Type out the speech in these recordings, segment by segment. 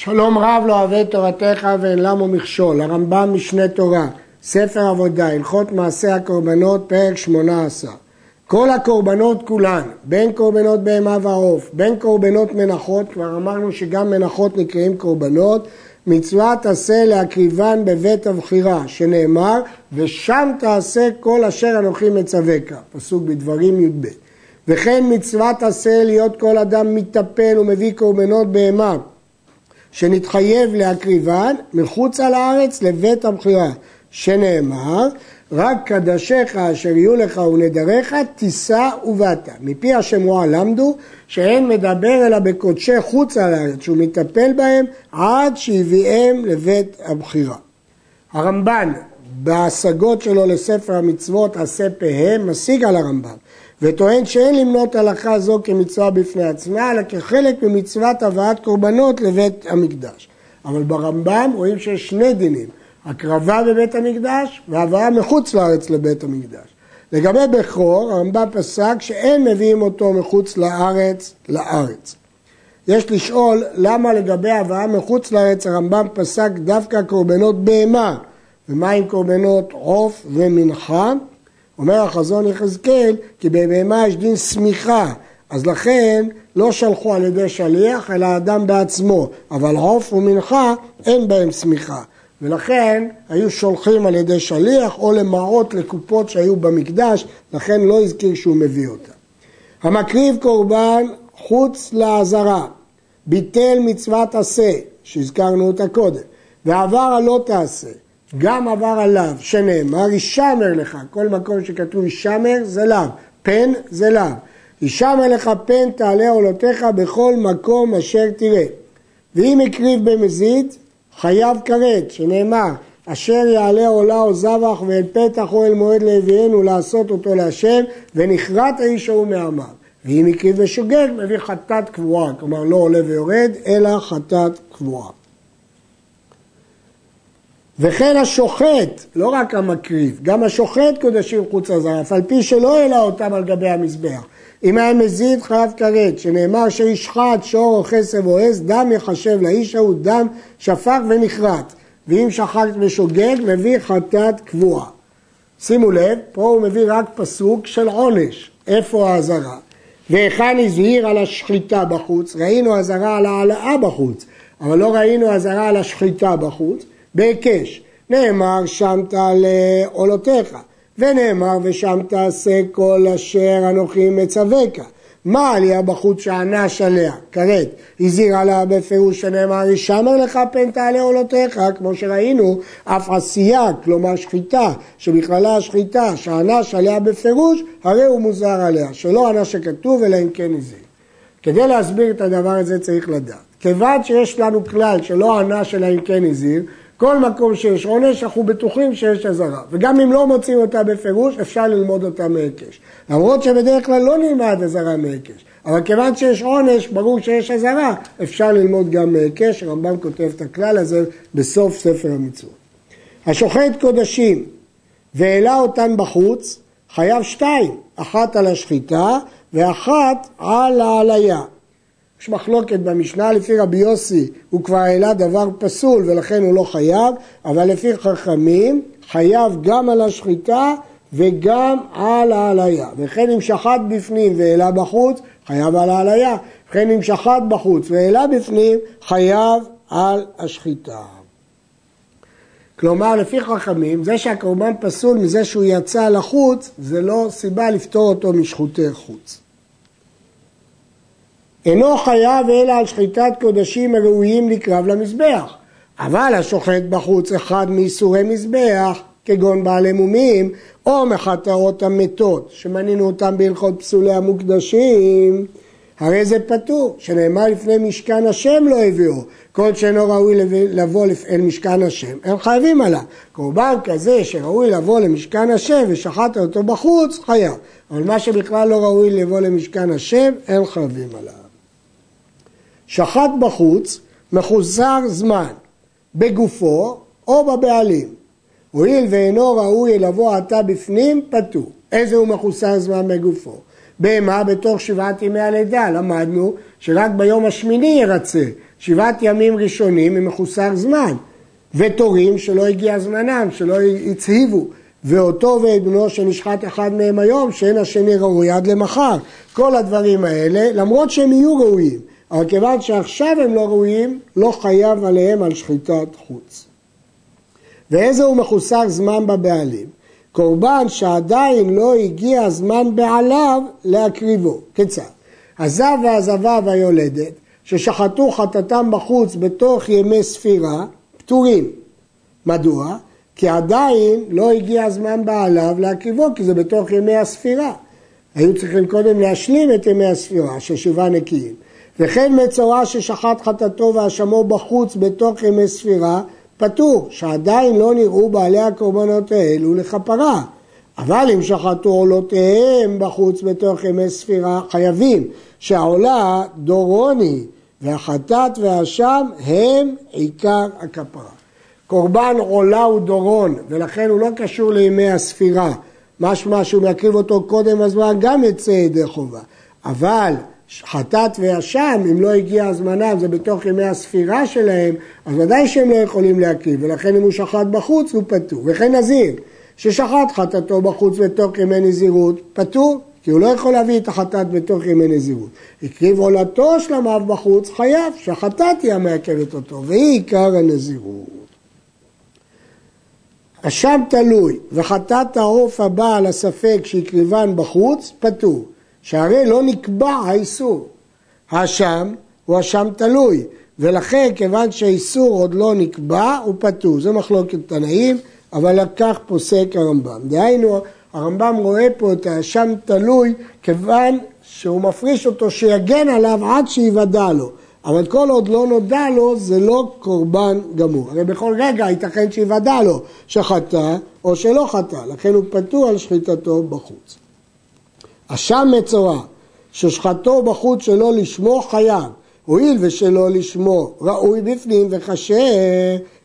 שלום רב לא אוהב תורתך ואין למו מכשול, הרמב"ם משנה תורה, ספר עבודה, הלכות מעשה הקורבנות, פרק שמונה עשר. כל הקורבנות כולן, בין קורבנות בהמה ועוף, בין קורבנות מנחות, כבר אמרנו שגם מנחות נקראים קורבנות, מצוות עשה להקריבן בבית הבחירה, שנאמר, ושם תעשה כל אשר אנוכי מצווקה, פסוק בדברים י"ב. וכן מצוות עשה להיות כל אדם מטפל ומביא קורבנות בהמה, שנתחייב להקריבן מחוץ על הארץ לבית הבחירה, שנאמר, רק קדשיך אשר יהיו לך ונדריך תישא ובאת. מפי השמועה למדו שאין מדבר אלא בקודשי חוץ על הארץ, שהוא מטפל בהם עד שהביאם לבית הבחירה. הרמב"ן בהשגות שלו לספר המצוות עשה פהם משיג על הרמב"ם וטוען שאין למנות הלכה זו כמצווה בפני עצמה אלא כחלק ממצוות הבאת קורבנות לבית המקדש. אבל ברמב"ם רואים שיש שני דינים הקרבה בבית המקדש והבאה מחוץ לארץ לבית המקדש. לגבי בכור, הרמב"ם פסק שאין מביאים אותו מחוץ לארץ לארץ. יש לשאול למה לגבי הבאה מחוץ לארץ הרמב"ם פסק דווקא קורבנות בהמה ומה עם קורבנות עוף ומנחה? אומר החזון יחזקאל כי בבהמה יש דין סמיכה. אז לכן לא שלחו על ידי שליח אלא אדם בעצמו. אבל עוף ומנחה אין בהם סמיכה. ולכן היו שולחים על ידי שליח או למעות לקופות שהיו במקדש, לכן לא הזכיר שהוא מביא אותה. המקריב קורבן חוץ לעזרה, ביטל מצוות עשה, שהזכרנו אותה קודם, ועבר הלא תעשה, גם עבר עליו, שנאמר, ישמר לך, כל מקום שכתוב ישמר זה לאו, פן זה לאו. ישמר לך פן תעלה עולותיך בכל מקום אשר תראה. ואם הקריב במזיד, חייב כרת, שנאמר, אשר יעלה עולה או זבח ואל פתח או אל מועד להביאנו לעשות אותו להשם, ונכרת האיש ההוא מעמיו. ואם הקריב בשוגג, מביא חטאת קבועה, כלומר לא עולה ויורד, אלא חטאת קבועה. וכן השוחט, לא רק המקריב, גם השוחט קודשים חוץ לזרע, אף על פי שלא העלה אותם על גבי המזבח. אם היה מזיד חייב כרת, שנאמר שישחט שור או חסב או עז, דם יחשב לאיש ההוא דם שפך ונכרת. ואם שחט ושוגג, מביא חטאת קבועה. שימו לב, פה הוא מביא רק פסוק של עונש, איפה האזהרה? והיכן הזהיר על השחיטה בחוץ, ראינו אזהרה על העלאה בחוץ, אבל לא ראינו אזהרה על השחיטה בחוץ, בהיקש. נאמר שמת לעולותיך. ונאמר ושם תעשה כל אשר אנוכי מצווקה. מה עלייה בחוץ שענש עליה? כרת, הזהירה לה בפירוש שנאמר, ישמר לך פן תעלה עולותיך, כמו שראינו, אף עשייה, כלומר שחיטה, שבכללה השחיטה, שענש עליה בפירוש, הרי הוא מוזר עליה, שלא ענש שכתוב, אלא אם כן הזהיר. כדי להסביר את הדבר הזה צריך לדעת. כיוון שיש לנו כלל שלא ענש אלא אם כן הזהיר, כל מקום שיש עונש, אנחנו בטוחים שיש אזהרה. וגם אם לא מוצאים אותה בפירוש, אפשר ללמוד אותה מהיקש. למרות שבדרך כלל לא נלמד אזהרה מהיקש. אבל כיוון שיש עונש, ברור שיש אזהרה, אפשר ללמוד גם מהיקש. הרמב"ם כותב את הכלל הזה בסוף ספר המצוות. השוחט קודשים והעלה אותן בחוץ, חייב שתיים, אחת על השחיטה ואחת על העלייה. יש מחלוקת במשנה, לפי רבי יוסי הוא כבר העלה דבר פסול ולכן הוא לא חייב, אבל לפי חכמים חייב גם על השחיטה וגם על העליה. וכן אם שחט בפנים והעלה בחוץ, חייב על העליה. וכן אם שחט בחוץ והעלה בפנים, חייב על השחיטה. כלומר, לפי חכמים, זה שהקורבן פסול מזה שהוא יצא לחוץ, זה לא סיבה לפטור אותו משחוטי חוץ. אינו חייב אלא על שחיטת קודשים הראויים לקרב למזבח. אבל השוחט בחוץ אחד מאיסורי מזבח, כגון בעלי מומים, או מחטאות המתות, שמנינו אותם בהלכות פסולי המוקדשים, הרי זה פטור, שנאמר לפני משכן השם לא הביאו, כל שאינו ראוי לבוא אל משכן השם, הם חייבים עליו. קורבן כזה שראוי לבוא למשכן השם ושחט אותו בחוץ, חייב. אבל מה שבכלל לא ראוי לבוא למשכן השם, הם חייבים עליו. שחט בחוץ, מחוסר זמן, בגופו או בבעלים. הואיל ואינו ראוי לבוא עתה בפנים, פטור. איזה הוא מחוסר זמן בגופו? בהמה בתוך שבעת ימי הלידה, למדנו שרק ביום השמיני ירצה, שבעת ימים ראשונים הם מחוסר זמן, ותורים שלא הגיע זמנם, שלא הצהיבו, ואותו ואת בנו שנשחט אחד מהם היום, שאין השני ראוי עד למחר. כל הדברים האלה, למרות שהם יהיו ראויים, אבל כיוון שעכשיו הם לא ראויים, לא חייב עליהם על שחיטת חוץ. ואיזה הוא מחוסר זמן בבעלים? קורבן שעדיין לא הגיע הזמן בעליו להקריבו. כיצד? הזב והזבה והיולדת ששחטו חטאתם בחוץ בתוך ימי ספירה, פטורים. מדוע? כי עדיין לא הגיע הזמן בעליו להקריבו, כי זה בתוך ימי הספירה. היו צריכים קודם להשלים את ימי הספירה, של שבעה נקיים. וכן מצורע ששחט חטאתו והאשמו בחוץ בתוך ימי ספירה, פטור, שעדיין לא נראו בעלי הקורבנות האלו לכפרה. אבל אם שחטו עולותיהם בחוץ בתוך ימי ספירה, חייבים שהעולה דורוני והחטאת והאשם הם עיקר הכפרה. קורבן עולה הוא דורון, ולכן הוא לא קשור לימי הספירה. משמע שהוא מקריב אותו קודם הזמן גם יצא ידי חובה. אבל חטאת ואשם, אם לא הגיע הזמנם, זה בתוך ימי הספירה שלהם, אז ודאי שהם לא יכולים להקריב, ולכן אם הוא שחט בחוץ הוא פטור. וכן נזיר, ששחט חטאתו בחוץ בתוך ימי נזירות, פטור, כי הוא לא יכול להביא את החטאת בתוך ימי נזירות. הקריב עולתו שלמיו בחוץ, חייב, שהחטאת היא המעכבת אותו, והיא עיקר הנזירות. אשם תלוי וחטאת העוף הבא על הספק שהקריבן בחוץ, פטור. שהרי לא נקבע האיסור. האשם הוא אשם תלוי, ולכן כיוון שהאיסור עוד לא נקבע, הוא פטור. זה מחלוקת תנאים, אבל לכך פוסק הרמב"ם. דהיינו, הרמב"ם רואה פה את האשם תלוי, כיוון שהוא מפריש אותו שיגן עליו עד שיוודע לו. אבל כל עוד לא נודע לו, זה לא קורבן גמור. הרי בכל רגע ייתכן שיוודע לו שחטא או שלא חטא, לכן הוא פטור על שחיטתו בחוץ. אשם מצורע, ששחטו בחוץ שלא לשמו חייב, הואיל ושלא לשמו ראוי בפנים וקשה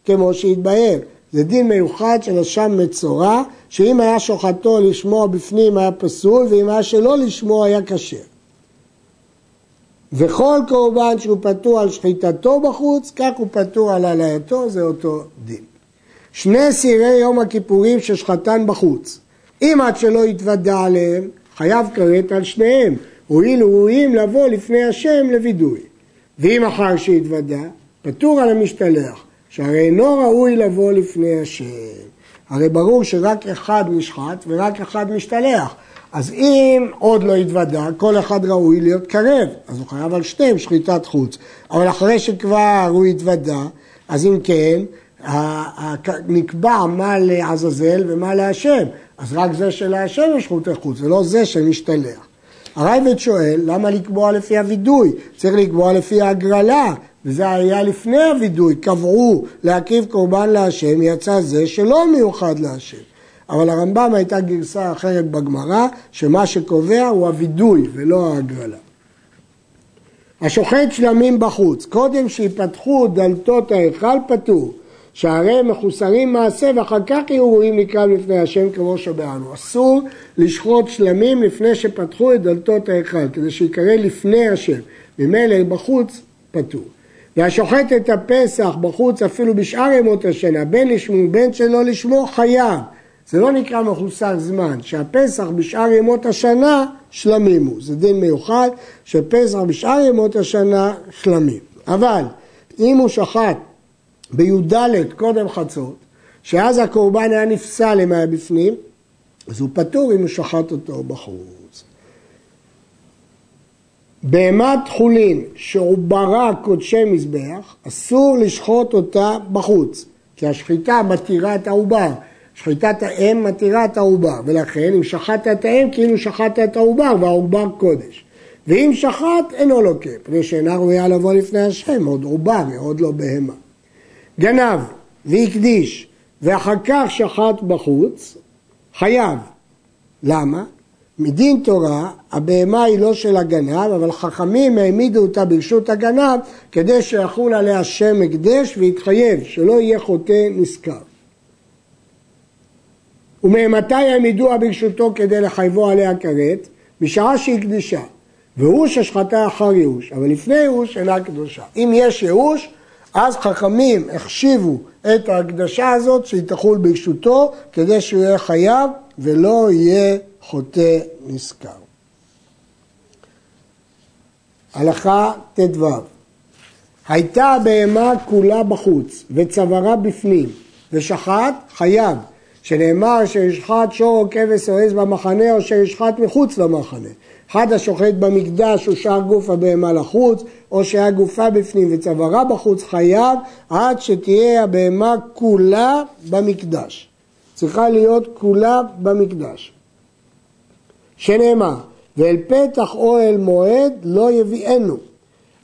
כמו שהתבהר. זה דין מיוחד של אשם מצורע, שאם היה שוחטו לשמו בפנים היה פסול, ואם היה שלא לשמו היה כשר. וכל קורבן שהוא פטור על שחיטתו בחוץ, כך הוא פטור על עלייתו, זה אותו דין. שני סירי יום הכיפורים ששחטן בחוץ, אם עד שלא יתוודע עליהם, חייב כרת על שניהם, הואיל וראויים לבוא לפני השם לווידוי. ואם אחר שהתוודע, פטור על המשתלח, שהרי אינו ראוי לבוא לפני השם. הרי ברור שרק אחד נשחט ורק אחד משתלח. אז אם עוד לא התוודע, כל אחד ראוי להיות קרב, אז הוא חייב על שתיהם שחיטת חוץ. אבל אחרי שכבר הוא התוודע, אז אם כן, נקבע מה לעזאזל ומה להשם. אז רק זה שלהשם יש חוטי חוץ, ולא זה שמשתלח. הרייבד שואל, למה לקבוע לפי הווידוי? צריך לקבוע לפי ההגרלה, וזה היה לפני הווידוי, קבעו להקריב קורבן להשם, יצא זה שלא מיוחד להשם. אבל הרמב"ם הייתה גרסה אחרת בגמרא, שמה שקובע הוא הווידוי ולא ההגרלה. השוחט שלמים בחוץ, קודם שיפתחו דלתות ההיכל פטור, שהרי מחוסרים מעשה ואחר כך יהיו ראויים לקרב לפני השם כמו שבאנו. אסור לשחוט שלמים לפני שפתחו את דלתות ההיכל, כדי שיקרא לפני השם. ממילא בחוץ פטור. והשוחט את הפסח בחוץ אפילו בשאר ימות השנה, בין לשמו בין שלא לשמו חייב. זה לא נקרא מחוסר זמן, שהפסח בשאר ימות השנה שלמים הוא. זה דין מיוחד שפסח בשאר ימות השנה שלמים. אבל אם הוא שחט בי"ד קודם חצות, שאז הקורבן היה נפסל אם היה בפנים, אז הוא פטור אם הוא שחט אותו בחוץ. בהמת חולין שעוברה קודשי מזבח, אסור לשחוט אותה בחוץ, כי השחיטה מתירה את העובר. שחיטת האם מתירה את העובר, ולכן אם שחטת את האם כאילו שחטת את העובר והעובר קודש. ואם שחט אינו לוקה, פני שאינה ראויה לבוא לפני השם, עוד עובר, עוד לא בהמה. גנב והקדיש ואחר כך שחט בחוץ, חייב. למה? מדין תורה, הבהמה היא לא של הגנב, אבל חכמים העמידו אותה ברשות הגנב כדי שיחול עליה שם הקדש ויתחייב שלא יהיה חוטא נשכר. וממתי העמידוה ברשותו כדי לחייבו עליה כרת? משעה שהקדישה. והוא ששחטה אחר ייאוש, אבל לפני ייאוש אינה קדושה. אם יש ייאוש, אז חכמים החשיבו את ההקדשה הזאת שהיא תחול ברשותו כדי שהוא יהיה חייב ולא יהיה חוטא נשכר. הלכה ט"ו הייתה הבהמה כולה בחוץ וצווארה בפנים ושחט חייב שנאמר שישחט שור או כבש או עז במחנה או שישחט מחוץ למחנה אחד השוחט במקדש הוא שאר גוף הבהמה לחוץ, או שהיה גופה בפנים וצווארה בחוץ, חייב עד שתהיה הבהמה כולה במקדש. צריכה להיות כולה במקדש. שנאמר, ואל פתח אוהל מועד לא יביאנו.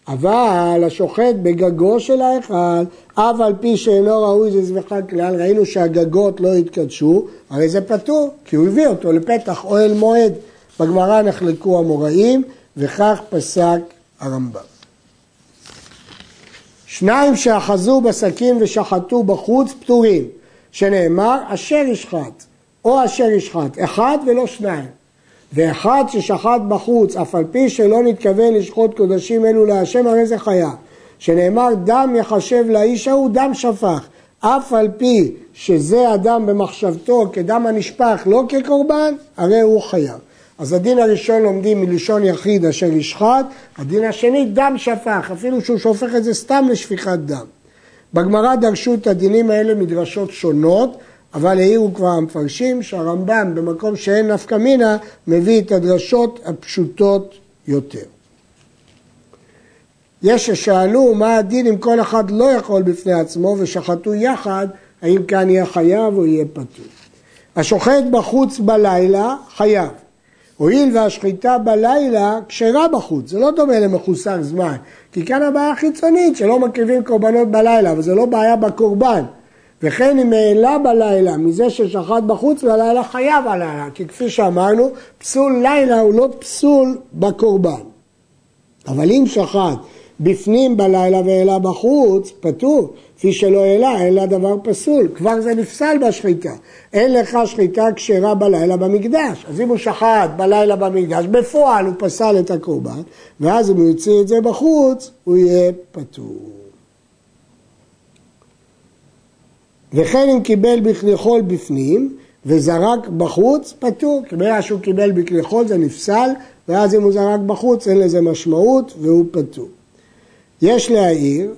אבל השוחט בגגו של ההיכל, אף על פי שאינו ראוי זה זבחה כלל, ראינו שהגגות לא התקדשו, הרי זה פטור, כי הוא הביא אותו לפתח אוהל מועד. בגמרא נחלקו המוראים, וכך פסק הרמב"ם. שניים שאחזו בשקים ושחטו בחוץ פטורים, שנאמר אשר ישחט, או אשר ישחט, אחד ולא שניים. ואחד ששחט בחוץ, אף על פי שלא נתכוון לשחוט קודשים אלו להשם, הרי זה חיה. שנאמר דם יחשב לאיש ההוא דם שפך, אף על פי שזה אדם במחשבתו כדם הנשפך לא כקורבן, הרי הוא חייב. אז הדין הראשון לומדים מלשון יחיד אשר ישחט, הדין השני דם שפך, אפילו שהוא שופך את זה סתם לשפיכת דם. בגמרא דרשו את הדינים האלה מדרשות שונות, אבל העירו כבר המפרשים שהרמב"ם במקום שאין נפקא מינה מביא את הדרשות הפשוטות יותר. יש ששאלו מה הדין אם כל אחד לא יכול בפני עצמו ושחטו יחד, האם כאן יהיה חייב או יהיה פטור. השוחט בחוץ בלילה חייב. הואיל והשחיטה בלילה כשרה בחוץ, זה לא דומה למחוסר זמן, כי כאן הבעיה החיצונית שלא מקריבים קורבנות בלילה, אבל זה לא בעיה בקורבן. וכן אם העלה בלילה מזה ששחט בחוץ בלילה חייב הלילה, כי כפי שאמרנו, פסול לילה הוא לא פסול בקורבן. אבל אם שחט בפנים בלילה והעלה בחוץ, פטור. כפי שלא העלה, לה דבר פסול. כבר זה נפסל בשחיטה. אין לך שחיטה כשרה בלילה במקדש. אז אם הוא שחט בלילה במקדש, בפועל הוא פסל את הקורבן, ואז אם הוא יוציא את זה בחוץ, הוא יהיה פטור. וכן אם קיבל בכלי חול בפנים וזרק בחוץ, פטור. כי ברגע שהוא קיבל בכלי חול זה נפסל, ואז אם הוא זרק בחוץ אין לזה משמעות והוא פטור. יש להעיר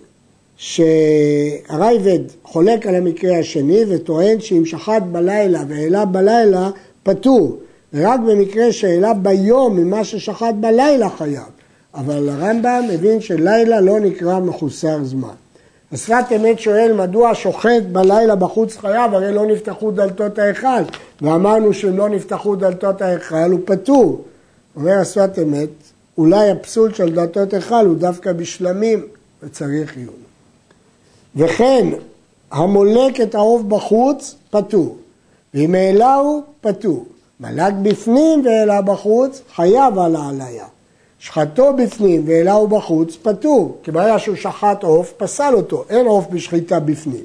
שהרייבד חולק על המקרה השני וטוען שאם שחט בלילה והעלה בלילה פטור, ורק במקרה שהעלה ביום ממה ששחט בלילה חייב. אבל הרמב"ם מבין שלילה לא נקרא מחוסר זמן. השפת אמת שואל מדוע שוחט בלילה בחוץ חייב, הרי לא נפתחו דלתות ההיכל, ואמרנו שאם לא נפתחו דלתות ההיכל הוא פטור. אומר השפת אמת, אולי הפסול של דלתות היכל הוא דווקא בשלמים וצריך עיון. וכן, המולק את העוף בחוץ, פטור. ואם העלהו, פטור. מלק בפנים והעלה בחוץ, חייב על העליה. שחטו בפנים והעלהו בחוץ, פטור. כי ברגע שהוא שחט עוף, פסל אותו. אין עוף בשחיטה בפנים.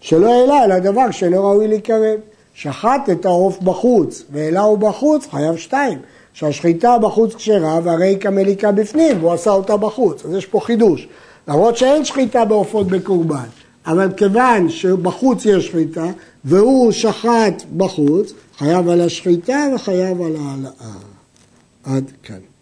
שלא העלה אלא דבר שאינו ראוי להיקרב. שחט את העוף בחוץ והעלהו בחוץ, חייב שתיים. שהשחיטה בחוץ כשרה והרי כמליקה בפנים, והוא עשה אותה בחוץ. אז יש פה חידוש. למרות שאין שחיטה בעופות בקורבן, אבל כיוון שבחוץ יש שחיטה, והוא שחט בחוץ, חייב על השחיטה וחייב על העלאה. עד כאן.